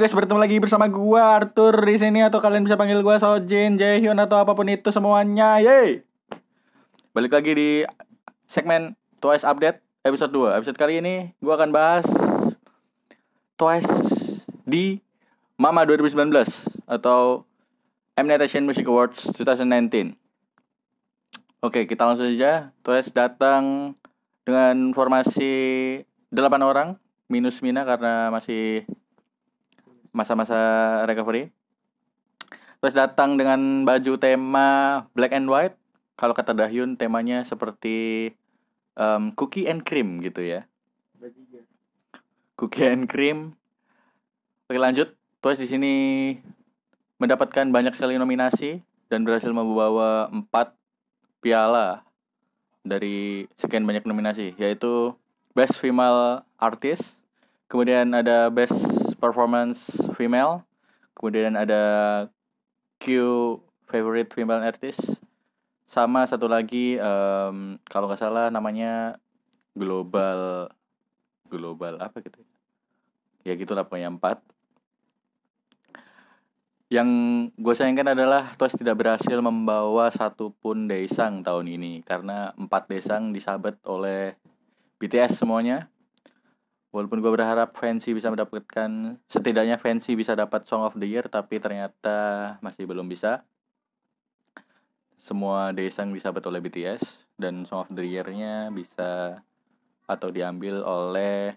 Guys, bertemu lagi bersama gua Arthur di sini atau kalian bisa panggil gua Sojin, Jaehyun atau apa pun itu semuanya. Yeay. Balik lagi di segmen Twice Update episode 2. Episode kali ini gua akan bahas Twice di Mama 2019 atau Mnet Asian Music Awards 2019. Oke, kita langsung saja. Twice datang dengan formasi 8 orang minus Mina karena masih masa-masa recovery. Terus datang dengan baju tema black and white. Kalau kata Dahyun temanya seperti um, cookie and cream gitu ya. Cookie and cream. Oke lanjut. Terus di sini mendapatkan banyak sekali nominasi dan berhasil membawa empat piala dari sekian banyak nominasi yaitu Best Female Artist, kemudian ada Best performance female kemudian ada Q favorite female artist sama satu lagi um, kalau nggak salah namanya global global apa gitu ya? Gitulah pokoknya empat. Yang gue sayangkan adalah Twice tidak berhasil membawa satupun desang tahun ini karena empat desang disabet oleh BTS semuanya. Walaupun gue berharap Fancy bisa mendapatkan setidaknya Fancy bisa dapat Song of the Year tapi ternyata masih belum bisa semua desang bisa betul oleh BTS dan Song of the Year-nya bisa atau diambil oleh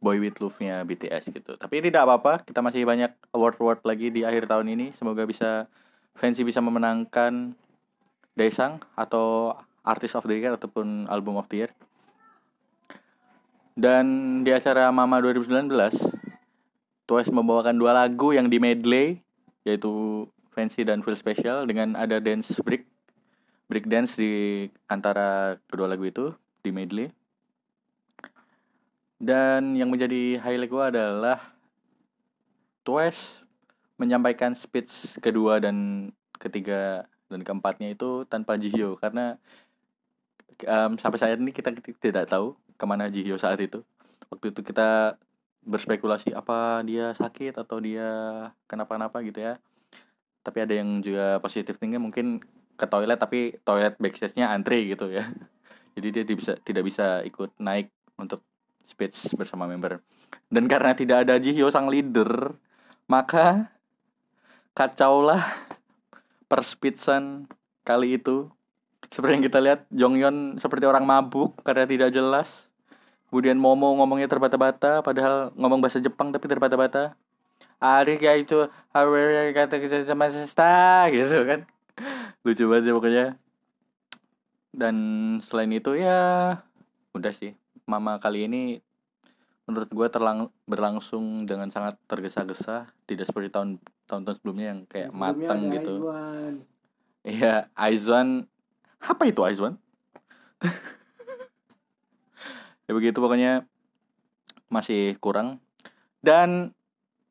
Boy With Love-nya BTS gitu. Tapi tidak apa-apa kita masih banyak award-award lagi di akhir tahun ini. Semoga bisa Fancy bisa memenangkan desang atau Artist of the Year ataupun Album of the Year. Dan di acara Mama 2019, Twice membawakan dua lagu yang di medley, yaitu Fancy dan Feel Special dengan ada dance break, break dance di antara kedua lagu itu di medley. Dan yang menjadi highlight gue adalah Twice menyampaikan speech kedua dan ketiga dan keempatnya itu tanpa Jihyo karena um, sampai saat ini kita tidak tahu ke mana Jihyo saat itu waktu itu kita berspekulasi apa dia sakit atau dia kenapa-napa gitu ya tapi ada yang juga positif tinggi mungkin ke toilet tapi toilet backstage-nya antri gitu ya. Jadi dia bisa tidak bisa ikut naik untuk speech bersama member. Dan karena tidak ada Jihyo sang leader maka kacaulah perspeechan kali itu. Seperti yang kita lihat Jonghyun seperti orang mabuk karena tidak jelas. Kemudian Momo ngomongnya terbata-bata padahal ngomong bahasa Jepang tapi terbata-bata. Ari kayak itu hari kata kita sama sesta gitu kan. Lucu banget ya pokoknya. Dan selain itu ya udah sih. Mama kali ini menurut gue terlang berlangsung dengan sangat tergesa-gesa, tidak seperti tahun tahun-tahun sebelumnya yang kayak sebelumnya matang gitu. Iya, Aizwan. Apa itu Aizwan? ya begitu pokoknya masih kurang dan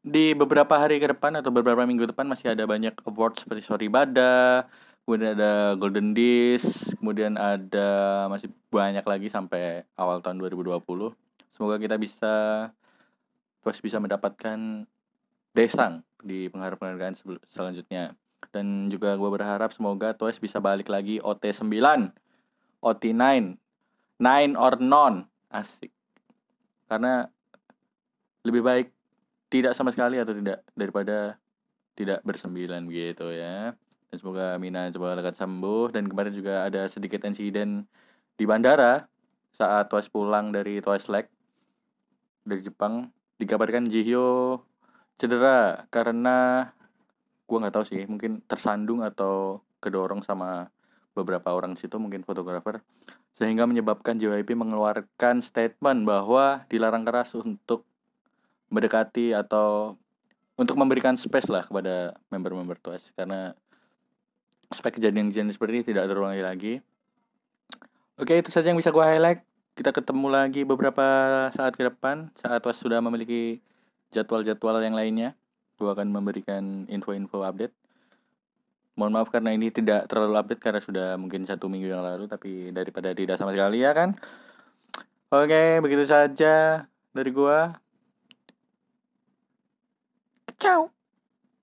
di beberapa hari ke depan atau beberapa minggu depan masih ada banyak award seperti Sorry Bada, kemudian ada Golden Disc, kemudian ada masih banyak lagi sampai awal tahun 2020. Semoga kita bisa terus bisa mendapatkan desang di penghargaan selanjutnya. Dan juga gue berharap semoga Twice bisa balik lagi OT9, OT9, 9 or non asik karena lebih baik tidak sama sekali atau tidak? Daripada tidak bersembilan gitu ya. Dan semoga Mina coba lekat sembuh. Dan kemarin juga ada sedikit insiden di bandara saat Twice pulang dari Twice Leg dari Jepang. Dikabarkan Jihyo cedera karena gua nggak tahu sih mungkin tersandung atau kedorong sama beberapa orang situ mungkin fotografer. Sehingga menyebabkan JYP mengeluarkan statement bahwa dilarang keras untuk mendekati atau untuk memberikan space lah kepada member-member Twice. Karena supaya kejadian-kejadian seperti ini tidak terulang lagi. Oke itu saja yang bisa gue highlight. Kita ketemu lagi beberapa saat ke depan saat was sudah memiliki jadwal-jadwal yang lainnya. Gue akan memberikan info-info update. Mohon maaf karena ini tidak terlalu update karena sudah mungkin satu minggu yang lalu tapi daripada tidak sama sekali ya kan? Oke begitu saja dari gua ciao